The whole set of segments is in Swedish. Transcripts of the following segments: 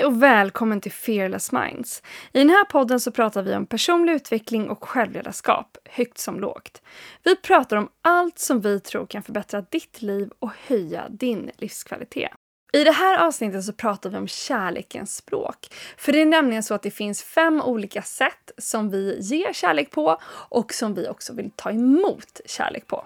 Hej och välkommen till Fearless Minds. I den här podden så pratar vi om personlig utveckling och självledarskap, högt som lågt. Vi pratar om allt som vi tror kan förbättra ditt liv och höja din livskvalitet. I det här avsnittet så pratar vi om kärlekens språk. För det är nämligen så att det finns fem olika sätt som vi ger kärlek på och som vi också vill ta emot kärlek på.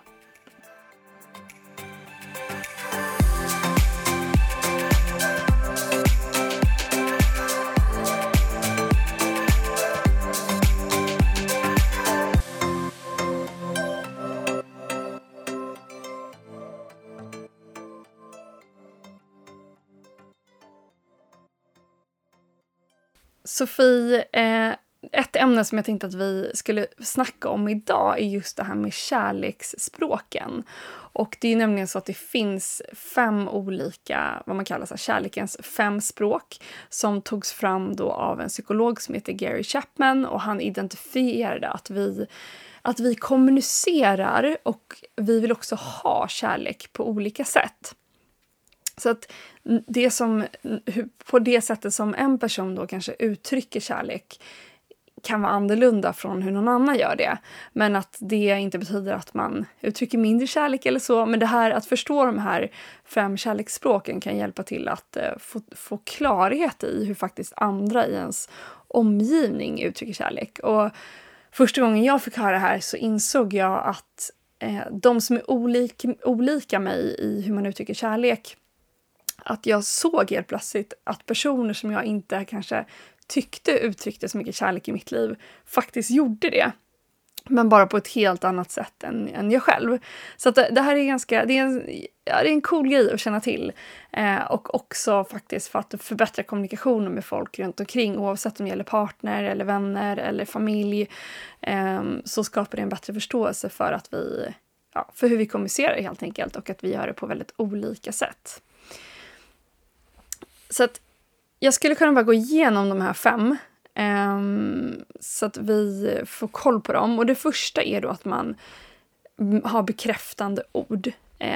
Sofie, eh, ett ämne som jag tänkte att vi skulle snacka om idag är just det här med kärleksspråken. Och det är nämligen så att det finns fem olika, vad man kallar så här, kärlekens fem språk som togs fram då av en psykolog som heter Gary Chapman och han identifierade att vi att vi kommunicerar och vi vill också ha kärlek på olika sätt. Så att det som, på det sättet som en person då kanske uttrycker kärlek kan vara annorlunda från hur någon annan gör det. Men att det inte betyder att man uttrycker mindre kärlek eller så. Men det här att förstå de här fem kärleksspråken kan hjälpa till att eh, få, få klarhet i hur faktiskt andra i ens omgivning uttrycker kärlek. Och första gången jag fick höra det här så insåg jag att eh, de som är olik, olika mig i hur man uttrycker kärlek att jag såg helt plötsligt att personer som jag inte kanske tyckte uttryckte så mycket kärlek i mitt liv faktiskt gjorde det. Men bara på ett helt annat sätt än, än jag själv. Så det, det, här är ganska, det är, en, ja, det är en cool grej att känna till. Eh, och också faktiskt för att förbättra kommunikationen med folk runt omkring oavsett om det gäller partner eller vänner eller familj. Eh, så skapar det en bättre förståelse för att vi, ja, för hur vi kommunicerar helt enkelt och att vi gör det på väldigt olika sätt. Så att jag skulle kunna bara gå igenom de här fem um, så att vi får koll på dem. Och det första är då att man har bekräftande ord.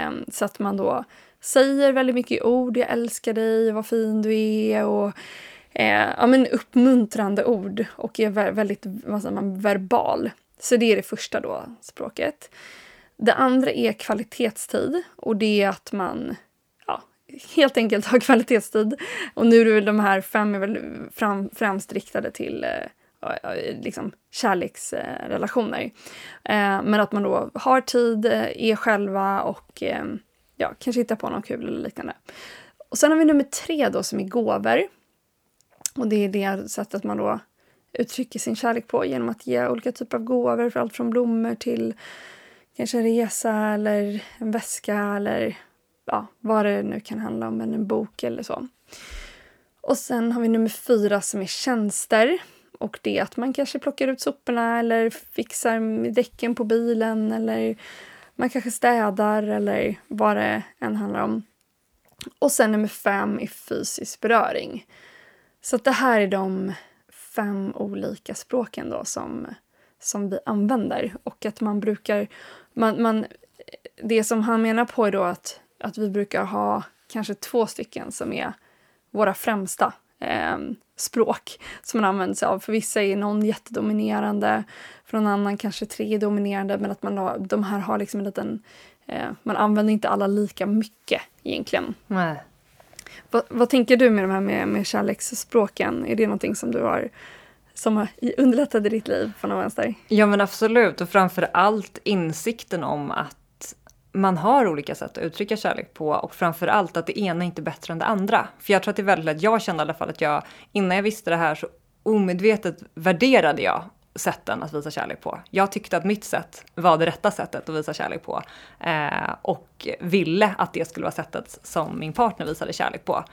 Um, så att man då säger väldigt mycket ord. Jag älskar dig, vad fin du är. och eh, ja, men uppmuntrande ord och är väldigt vad säger man, verbal. Så det är det första då, språket. Det andra är kvalitetstid och det är att man helt enkelt ha kvalitetstid. Och nu är väl de här fem är väl fram, främst riktade till eh, liksom kärleksrelationer. Eh, men att man då har tid, eh, är själva och eh, ja, kanske hittar på något kul eller liknande. Och sen har vi nummer tre då som är gåvor. Och det är det sättet man då uttrycker sin kärlek på genom att ge olika typer av gåvor, för allt från blommor till kanske en resa eller en väska eller ja, vad det nu kan handla om, en bok eller så. Och sen har vi nummer fyra som är tjänster. Och det är att man kanske plockar ut soporna eller fixar däcken på bilen eller man kanske städar eller vad det än handlar om. Och sen nummer fem är fysisk beröring. Så det här är de fem olika språken då som, som vi använder. Och att man brukar... Man, man, det som han menar på är då att att vi brukar ha kanske två stycken som är våra främsta eh, språk som man använder sig av. För vissa är någon jättedominerande, för någon annan kanske tre dominerande men att man de här har liksom en liten... Eh, man använder inte alla lika mycket egentligen. Nej. Va, vad tänker du med de här med, med kärleksspråken? Är det någonting som du har som har underlättat ditt liv på något vänster? Ja men absolut och framför allt insikten om att man har olika sätt att uttrycka kärlek på och framför allt att det ena är inte bättre än det andra. För jag tror att det är väldigt lätt, jag kände i alla fall att jag innan jag visste det här så omedvetet värderade jag sätten att visa kärlek på. Jag tyckte att mitt sätt var det rätta sättet att visa kärlek på eh, och ville att det skulle vara sättet som min partner visade kärlek på.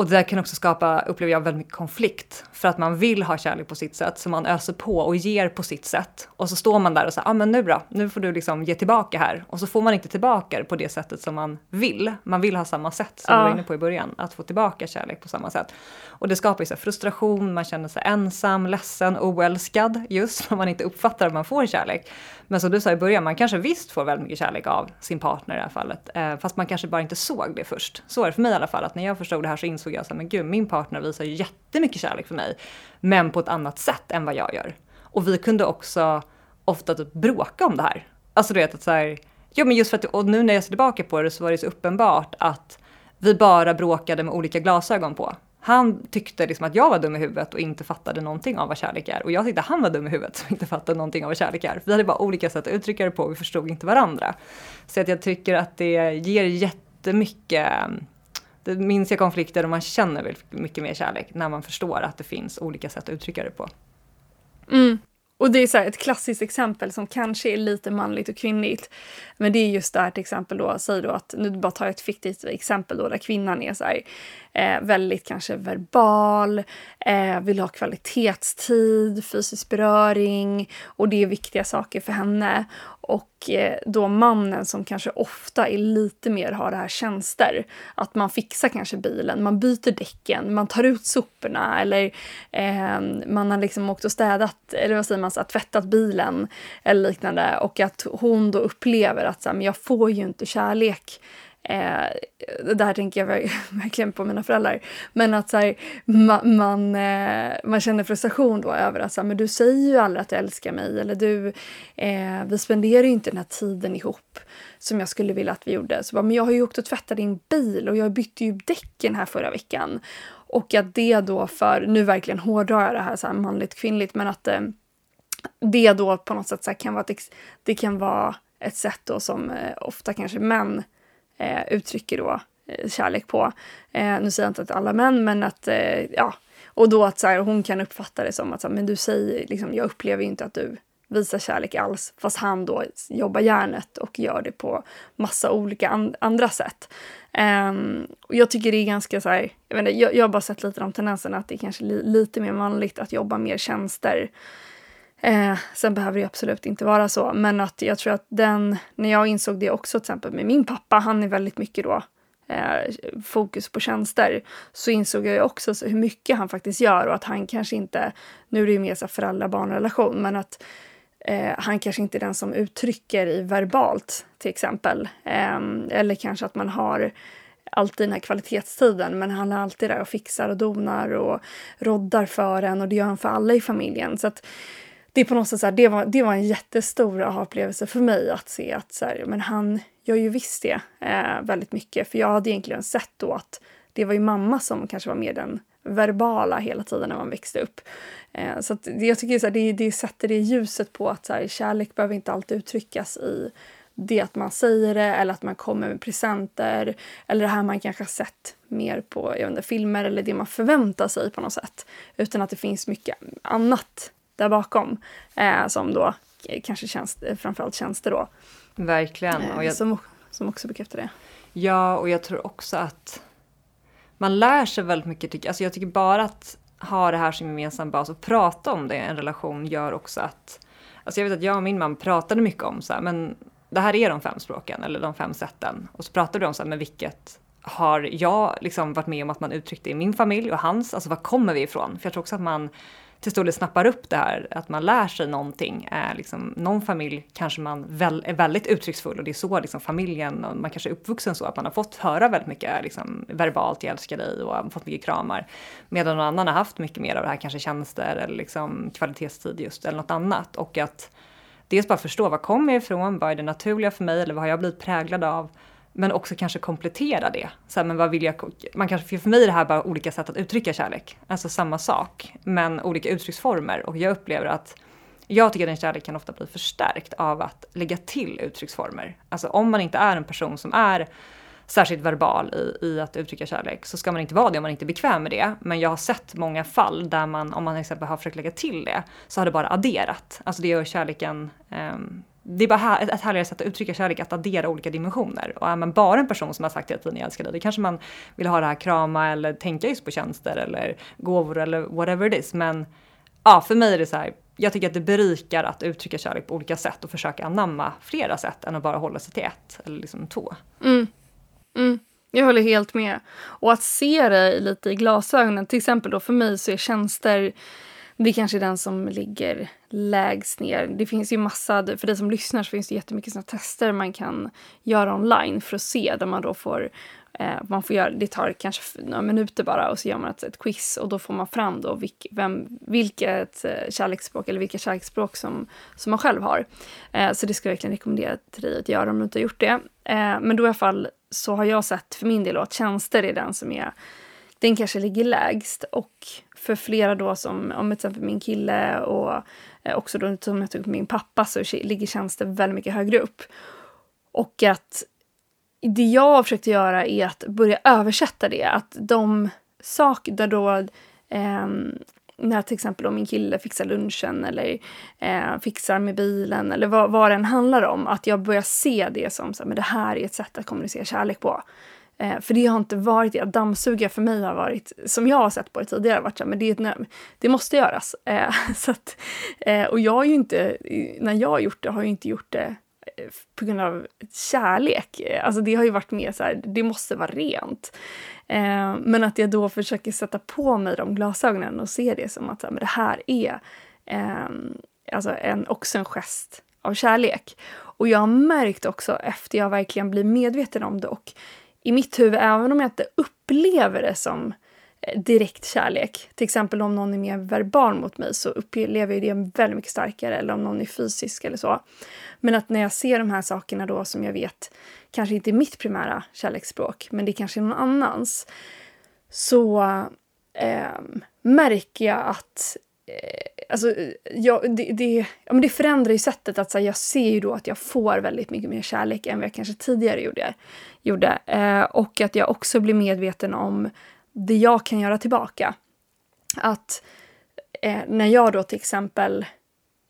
Och det där kan också skapa, upplever jag, väldigt mycket konflikt. För att man vill ha kärlek på sitt sätt, så man öser på och ger på sitt sätt. Och så står man där och säger, ja ah, men nu då, nu får du liksom ge tillbaka här. Och så får man inte tillbaka det på det sättet som man vill. Man vill ha samma sätt som ja. du var inne på i början, att få tillbaka kärlek på samma sätt. Och det skapar ju så frustration, man känner sig ensam, ledsen, oälskad just för man inte uppfattar att man får kärlek. Men som du sa i början, man kanske visst får väldigt mycket kärlek av sin partner i det här fallet. Eh, fast man kanske bara inte såg det först. Så är det för mig i alla fall, att när jag förstod det här så insåg insåg jag att men gud, min partner visar ju jättemycket kärlek för mig, men på ett annat sätt än vad jag gör. Och vi kunde också ofta typ bråka om det här. Alltså du vet att så här, jo men just för att, och nu när jag ser tillbaka på det så var det så uppenbart att vi bara bråkade med olika glasögon på. Han tyckte liksom att jag var dum i huvudet och inte fattade någonting av vad kärlek är. Och jag tyckte han var dum i huvudet och inte fattade någonting av vad kärlek är. Vi hade bara olika sätt att uttrycka det på och vi förstod inte varandra. Så att jag tycker att det ger jättemycket det minskar konflikter och man känner mycket mer kärlek när man förstår att det finns olika sätt att uttrycka det på. Mm. Och det är så ett klassiskt exempel som kanske är lite manligt och kvinnligt. Men det är just det här till exempel då, säg då att, nu bara tar jag ett fiktivt exempel då där kvinnan är så här, eh, väldigt kanske verbal, eh, vill ha kvalitetstid, fysisk beröring och det är viktiga saker för henne. Och eh, då mannen som kanske ofta är lite mer har det här tjänster. Att man fixar kanske bilen, man byter däcken, man tar ut soporna eller eh, man har liksom åkt och städat, eller vad säger man, så, tvättat bilen eller liknande. Och att hon då upplever att så här, men jag får ju inte kärlek Eh, det här tänker jag verkligen på mina föräldrar. Men att så här, man, man, eh, man, känner frustration då över att så här, men du säger ju aldrig att du älskar mig eller du, eh, vi spenderar ju inte den här tiden ihop som jag skulle vilja att vi gjorde. Så bara, men jag har ju åkt och tvättat din bil och jag bytte ju däcken här förra veckan. Och att det då för, nu verkligen hårdrar jag det här, så här manligt kvinnligt, men att eh, det då på något sätt så kan vara ett, det kan vara ett sätt då som eh, ofta kanske män eh, uttrycker då eh, kärlek på. Eh, nu säger jag inte att alla män, men att eh, ja, och då att så här, hon kan uppfatta det som att så här, men du säger liksom, jag upplever inte att du visar kärlek alls, fast han då jobbar hjärnet och gör det på massa olika and andra sätt. Um, och jag tycker det är ganska så här, jag, vet inte, jag, jag har bara sett lite de tendenserna att det är kanske li lite mer manligt att jobba mer tjänster Eh, sen behöver det absolut inte vara så, men att jag tror att den, när jag insåg det också till exempel med min pappa, han är väldigt mycket då eh, fokus på tjänster, så insåg jag ju också hur mycket han faktiskt gör och att han kanske inte, nu är det ju mer så föräldrar-barn-relation, men att eh, han kanske inte är den som uttrycker i verbalt till exempel. Eh, eller kanske att man har alltid den här kvalitetstiden, men han är alltid där och fixar och donar och roddar för en och det gör han för alla i familjen. Så att det är på något sätt så här, det, var, det var en jättestor upplevelse för mig att se att så här, men han gör ju visst det eh, väldigt mycket. För jag hade egentligen sett då att det var ju mamma som kanske var mer den verbala hela tiden när man växte upp. Eh, så att jag tycker så här, det, det sätter det ljuset på att så här, kärlek behöver inte alltid uttryckas i det att man säger det eller att man kommer med presenter eller det här man kanske har sett mer på jag inte, filmer eller det man förväntar sig på något sätt. Utan att det finns mycket annat där bakom. Eh, som då kanske tjänst, framförallt tjänster då. Verkligen. Eh, jag... som, som också bekräftar det. Ja, och jag tror också att man lär sig väldigt mycket. Tycker, alltså jag tycker bara att ha det här som gemensam bas och prata om det i en relation gör också att... Alltså jag vet att jag och min man pratade mycket om så här, men det här är de fem språken eller de fem sätten. Och så pratade vi om så här, men vilket har jag liksom varit med om att man uttryckte i min familj och hans, alltså var kommer vi ifrån? För jag tror också att man till stor del snappar upp det här, att man lär sig någonting. Eh, liksom, någon familj kanske man väl, är väldigt uttrycksfull och det är så liksom, familjen, och man kanske är uppvuxen så att man har fått höra väldigt mycket liksom, verbalt jag älskar dig och fått mycket kramar. Medan någon annan har haft mycket mer av det här, kanske tjänster eller liksom, kvalitetstid just eller något annat. Och att dels bara förstå var kommer jag ifrån, vad är det naturliga för mig eller vad har jag blivit präglad av? Men också kanske komplettera det. Så här, men vad vill jag, man kanske, för mig är det här bara olika sätt att uttrycka kärlek. Alltså samma sak, men olika uttrycksformer. Och jag upplever att jag tycker att en kärlek kan ofta bli förstärkt av att lägga till uttrycksformer. Alltså om man inte är en person som är särskilt verbal i, i att uttrycka kärlek så ska man inte vara det om man inte är bekväm med det. Men jag har sett många fall där man, om man till exempel har försökt lägga till det, så har det bara adderat. Alltså det gör kärleken um, det är bara ett härligare sätt att uttrycka kärlek, att addera olika dimensioner. Och är man bara en person som har sagt hela tiden jag älskar dig, då kanske man vill ha det här krama eller tänka just på tjänster eller gåvor eller whatever it is. Men ja, för mig är det så här, jag tycker att det berikar att uttrycka kärlek på olika sätt och försöka anamma flera sätt än att bara hålla sig till ett eller liksom två. Mm. Mm. Jag håller helt med. Och att se det lite i glasögonen, till exempel då för mig så är tjänster det kanske är den som ligger lägst ner. Det finns ju massa, för dig som lyssnar så finns det jättemycket såna tester man kan göra online för att se där man då får Eh, man får göra, det tar kanske några minuter bara och så gör man ett, ett quiz och då får man fram då vilk, vem, vilket eh, kärleksspråk eller vilka kärleksspråk som, som man själv har. Eh, så det skulle jag verkligen rekommendera till dig att göra om du inte har gjort det. Eh, men då i alla fall så har jag sett för min del att tjänster är den som är den kanske ligger lägst och för flera då som, om till exempel min kille och eh, också då som jag tog min pappa så ligger tjänster väldigt mycket högre upp. Och att det jag har försökt göra är att börja översätta det. Att de saker där då eh, när till exempel om min kille fixar lunchen eller eh, fixar med bilen eller vad, vad den handlar om. Att jag börjar se det som så här, men det här är ett sätt att kommunicera kärlek på. Eh, för det har inte varit det. Att dammsuga för mig har varit, som jag har sett på det tidigare, varit så här, men det, är det måste göras. Eh, så att, eh, och jag har ju inte, när jag har gjort det, har jag inte gjort det eh, på grund av kärlek. Eh, alltså det har ju varit mer så här, det måste vara rent. Eh, men att jag då försöker sätta på mig de glasögonen och se det som att så här, men det här är ehm, alltså en, också en gest av kärlek. Och jag har märkt också efter jag verkligen blir medveten om det och i mitt huvud, även om jag inte upplever det som eh, direkt kärlek. Till exempel om någon är mer verbal mot mig så upplever jag det väldigt mycket starkare eller om någon är fysisk eller så. Men att när jag ser de här sakerna då som jag vet kanske inte är mitt primära kärleksspråk men det kanske är någon annans så eh, märker jag att eh, alltså, jag, det, det, ja, men det förändrar ju sättet att så här, jag ser ju då att jag får väldigt mycket mer kärlek än vad jag kanske tidigare gjorde. gjorde. Eh, och att jag också blir medveten om det jag kan göra tillbaka. Att eh, när jag då till exempel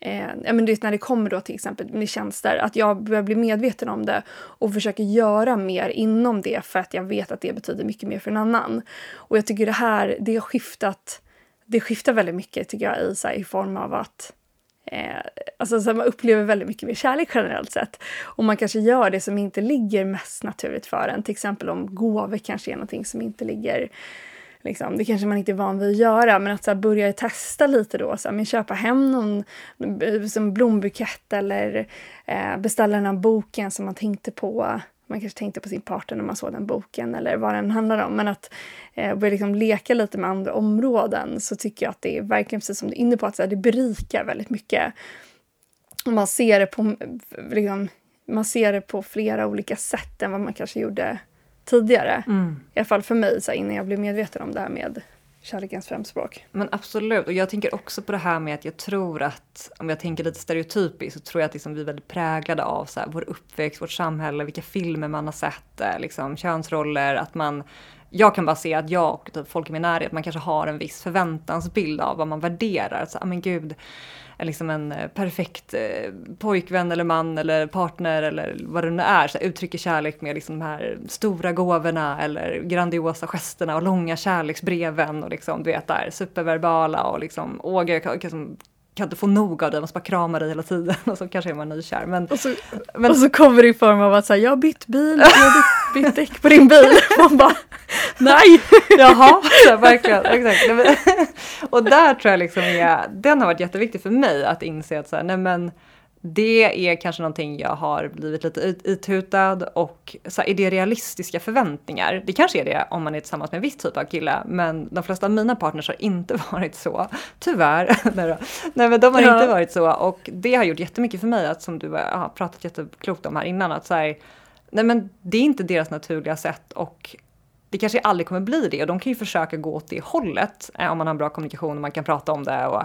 Eh, ja, men det, när det kommer då till exempel med tjänster, att jag börjar bli medveten om det och försöker göra mer inom det för att jag vet att det betyder mycket mer för en annan. Och jag tycker det här, det har skiftat det skiftar väldigt mycket tycker jag i, så här, i form av att eh, alltså, så man upplever väldigt mycket mer kärlek generellt sett. Och man kanske gör det som inte ligger mest naturligt för en. Till exempel om gåvor kanske är någonting som inte ligger Liksom, det kanske man inte är van vid att göra, men att så här, börja testa lite då. Så här, men köpa hem någon eh, som blombukett eller eh, beställa den här boken som man tänkte på man kanske tänkte på sin partner när man såg den boken eller vad den handlar om. Men att eh, börja liksom leka lite med andra områden så tycker jag att det är verkligen precis som du är inne på, att så här, det berikar väldigt mycket. Och man ser det på liksom, man ser det på flera olika sätt än vad man kanske gjorde tidigare. Mm. I alla fall för mig, så här, innan jag blev medveten om det här med kärlekens främspråk. Men absolut, och jag tänker också på det här med att jag tror att, om jag tänker lite stereotypiskt, så tror jag att liksom vi är väldigt präglade av så här, vår uppväxt, vårt samhälle, vilka filmer man har sett, eh, liksom, könsroller, att man jag kan bara se att jag och typ folk i min närhet, man kanske har en viss förväntansbild av vad man värderar. Så, ah, men gud, liksom en eh, perfekt eh, pojkvän eller man eller partner eller vad det nu är, så uttrycker kärlek med liksom de här stora gåvorna eller grandiosa gesterna och långa kärleksbreven och liksom, du vet där superverbala och liksom, åh jag kan, kan, inte få nog av dig, måste bara krama dig hela tiden och så kanske är man nykär. Men, och, så, men, och så kommer det i form av att säga jag har bytt bil, jag har bytt, bytt däck på din bil. Man bara nej! Jaha, så, verkligen. Exakt. och där tror jag liksom är, den har varit jätteviktig för mig att inse att så här, nej men det är kanske någonting jag har blivit lite itutad och så här, är det realistiska förväntningar? Det kanske är det om man är tillsammans med en viss typ av kille, men de flesta av mina partners har inte varit så. Tyvärr. Nej, men de har ja. inte varit så och det har gjort jättemycket för mig att som du har pratat jätteklokt om här innan att så här, nej men det är inte deras naturliga sätt och det kanske aldrig kommer bli det och de kan ju försöka gå åt det hållet eh, om man har en bra kommunikation och man kan prata om det och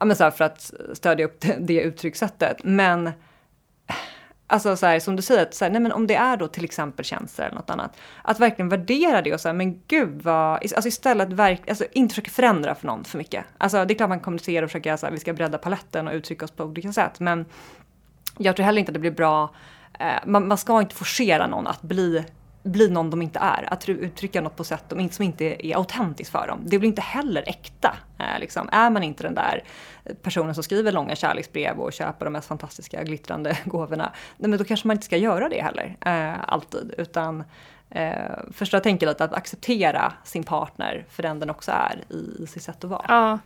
ja, men så här, för att stödja upp det, det uttryckssättet. Men Alltså så här, som du säger, att så här, nej, men om det är då till exempel tjänster eller något annat. Att verkligen värdera det och säga, men gud vad, alltså istället verk, alltså inte försöka förändra för någon för mycket. Alltså det är klart man kommunicerar och försöker, så här, vi ska bredda paletten och uttrycka oss på olika sätt. Men jag tror heller inte att det blir bra, eh, man, man ska inte forcera någon att bli bli någon de inte är. Att uttrycka något på sätt som inte är autentiskt för dem. Det blir inte heller äkta. Eh, liksom. Är man inte den där personen som skriver långa kärleksbrev och köper de mest fantastiska glittrande gåvorna, nej, men då kanske man inte ska göra det heller. Eh, alltid. Utan eh, först jag tänker lite att acceptera sin partner för den den också är i, i sitt sätt att vara. Ja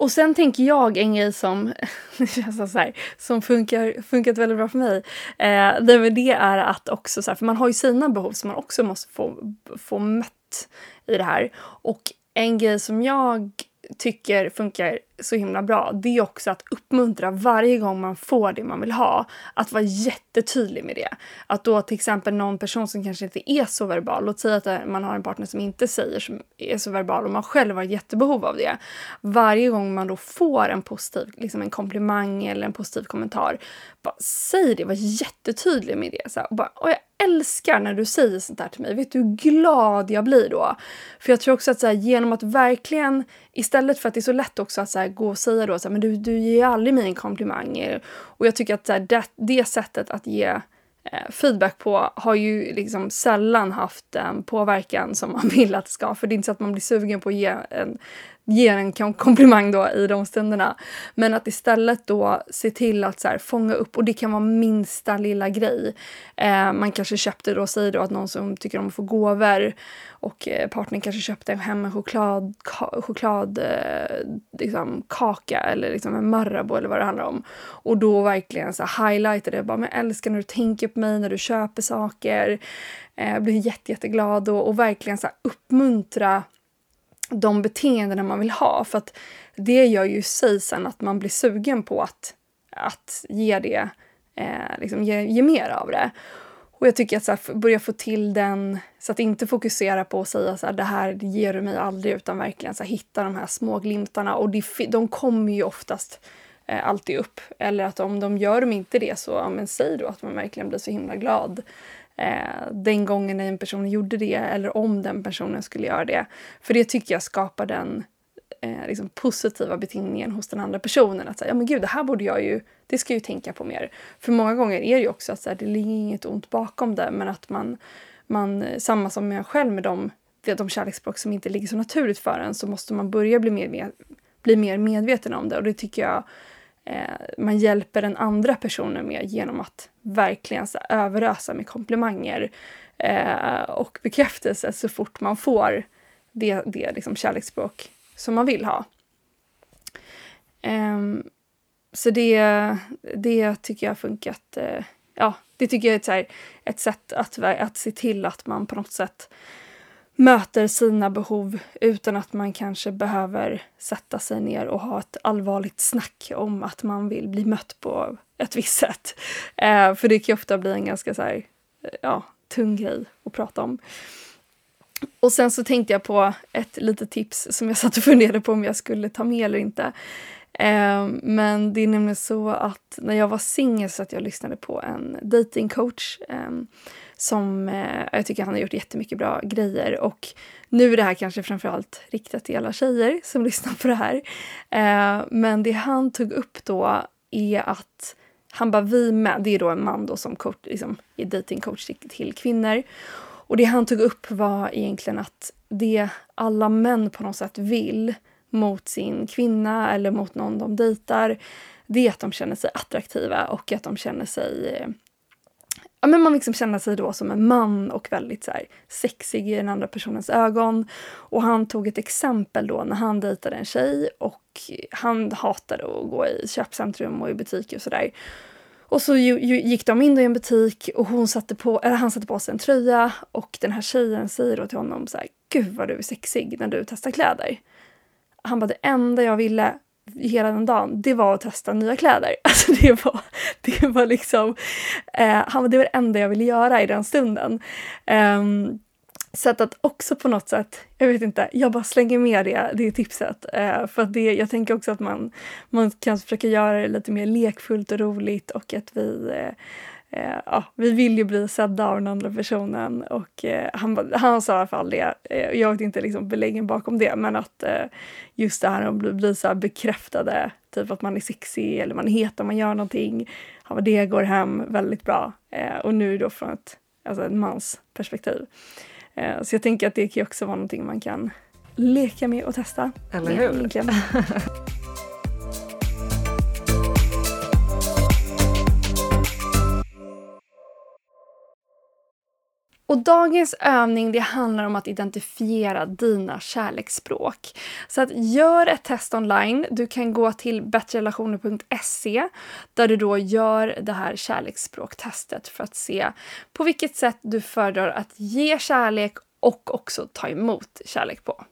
och sen tänker jag en grej som, känns så här, som funkar, funkat väldigt bra för mig. Eh, det, det är att också, så här, för man har ju sina behov som man också måste få, få mött i det här. Och en grej som jag tycker funkar så himla bra, det är också att uppmuntra varje gång man får det man vill ha. Att vara jättetydlig med det. Att då till exempel någon person som kanske inte är så verbal, låt säga att man har en partner som inte säger som är så verbal och man själv har jättebehov av det. Varje gång man då får en positiv, liksom en komplimang eller en positiv kommentar, bara säg det, var jättetydlig med det. Så här, och bara, och jag älskar när du säger sånt här till mig. Vet du hur glad jag blir då? För jag tror också att så här, genom att verkligen, istället för att det är så lätt också att så här, gå och säga då så här, men du, du ger aldrig mig en komplimang. Och jag tycker att så här, det, det sättet att ge eh, feedback på har ju liksom sällan haft den påverkan som man vill att det ska. För det är inte så att man blir sugen på att ge en ger en komplimang då i de stunderna. Men att istället då se till att så här, fånga upp, och det kan vara minsta lilla grej. Eh, man kanske köpte då, säg då att någon som tycker om att få gåvor och eh, partnern kanske köpte hem en choklad, ka, choklad eh, liksom, kaka eller liksom en Marabou eller vad det handlar om. Och då verkligen så här, highlighta det. Bara, men jag älskar när du tänker på mig, när du köper saker. Eh, blir jätte, jätteglad och, och verkligen så här, uppmuntra de beteendena man vill ha. För att det gör ju sig sen att man blir sugen på att, att ge det, eh, liksom ge, ge mer av det. Och jag tycker att så här, börja få till den, så att inte fokusera på att säga så här, det här ger du mig aldrig, utan verkligen så här, hitta de här små glimtarna. Och de, de kommer ju oftast eh, alltid upp. Eller att om de gör dem inte det, så ja, men säg då att man verkligen blir så himla glad eh, den gången en person gjorde det eller om den personen skulle göra det. För det tycker jag skapar den eh, liksom positiva betingningen hos den andra personen. Att säga, ja men gud, det här borde jag ju, det ska jag ju tänka på mer. För många gånger är det ju också att så här, det ligger inget ont bakom det, men att man, man samma som jag själv med de, de kärleksspråk som inte ligger så naturligt för en, så måste man börja bli mer, mer, bli mer medveten om det. Och det tycker jag Eh, man hjälper den andra personen med genom att verkligen så, överösa med komplimanger eh, och bekräftelse så fort man får det, det liksom kärleksspråk som man vill ha. Eh, så det, det tycker jag har funkat. Eh, ja, det tycker jag är ett, här, ett sätt att, att se till att man på något sätt möter sina behov utan att man kanske behöver sätta sig ner och ha ett allvarligt snack om att man vill bli mött på ett visst sätt. Eh, för det kan ju ofta bli en ganska så här, eh, ja, tung grej att prata om. Och sen så tänkte jag på ett litet tips som jag satt och funderade på om jag skulle ta med eller inte. Eh, men det är nämligen så att när jag var singel så att jag lyssnade på en datingcoach eh, som eh, jag tycker han har gjort jättemycket bra grejer. Och nu är det här kanske framförallt riktat till alla tjejer som lyssnar på det här. Eh, men det han tog upp då är att han bara vi med, det är då en man då som coach, liksom, är datingcoach till, till kvinnor. Och det han tog upp var egentligen att det alla män på något sätt vill mot sin kvinna eller mot någon de dejtar, det är att de känner sig attraktiva och att de känner sig eh, ja, men man liksom känner sig då som en man och väldigt så här, sexig i den andra personens ögon. Och han tog ett exempel då när han dejtade en tjej och han hatade att gå i köpcentrum och i butiker och sådär. Och så gick de in i en butik och hon satte på, eller han satte på sig en tröja och den här tjejen säger då till honom så här, Gud vad du är sexig när du testar kläder. Han bara, det enda jag ville hela den dagen, det var att testa nya kläder. Alltså det var, det var liksom, eh, det var det enda jag ville göra i den stunden. Um, så att, att också på något sätt, jag vet inte, jag bara slänger med det, det tipset. Eh, för att det, jag tänker också att man, man kan försöka göra det lite mer lekfullt och roligt och att vi eh, eh, ja, vi vill ju bli sedda av den andra personen och eh, han, han sa i alla fall det. Eh, jag vet inte liksom beläggen bakom det, men att eh, just det här att bli, bli så bekräftade, typ att man är sexig eller man är het om man gör någonting. Han bara, det går hem väldigt bra. Eh, och nu då från ett, alltså en mans perspektiv. Eh, så jag tänker att det kan ju också vara någonting man kan leka med och testa. Eller hur? Och dagens övning det handlar om att identifiera dina kärleksspråk. Så att gör ett test online. Du kan gå till bättrelationer.se där du då gör det här kärleksspråktestet för att se på vilket sätt du föredrar att ge kärlek och också ta emot kärlek på.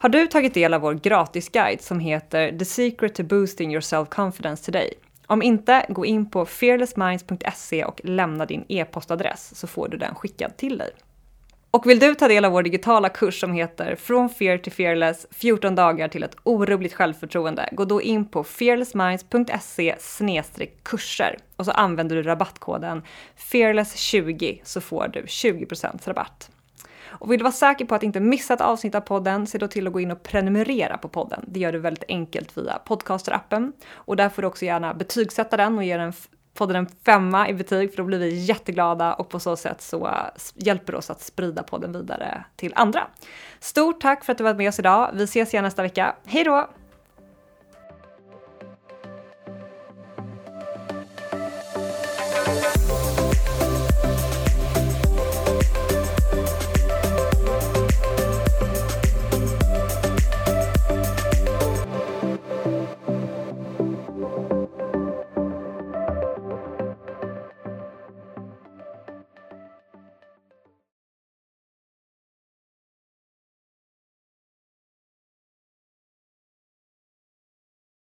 Har du tagit del av vår gratisguide som heter The Secret to Boosting Your Self-Confidence Today? Om inte, gå in på fearlessminds.se och lämna din e-postadress så får du den skickad till dig. Och vill du ta del av vår digitala kurs som heter Från Fear to Fearless 14 dagar till ett orubbligt självförtroende, gå då in på fearlessminds.se kurser och så använder du rabattkoden fearless20 så får du 20% rabatt. Och vill du vara säker på att inte missa ett avsnitt av podden, se då till att gå in och prenumerera på podden. Det gör du väldigt enkelt via podcasterappen. Och där får du också gärna betygsätta den och ge den podden en femma i betyg för då blir vi jätteglada och på så sätt så hjälper det oss att sprida podden vidare till andra. Stort tack för att du varit med oss idag. Vi ses igen nästa vecka. Hej då!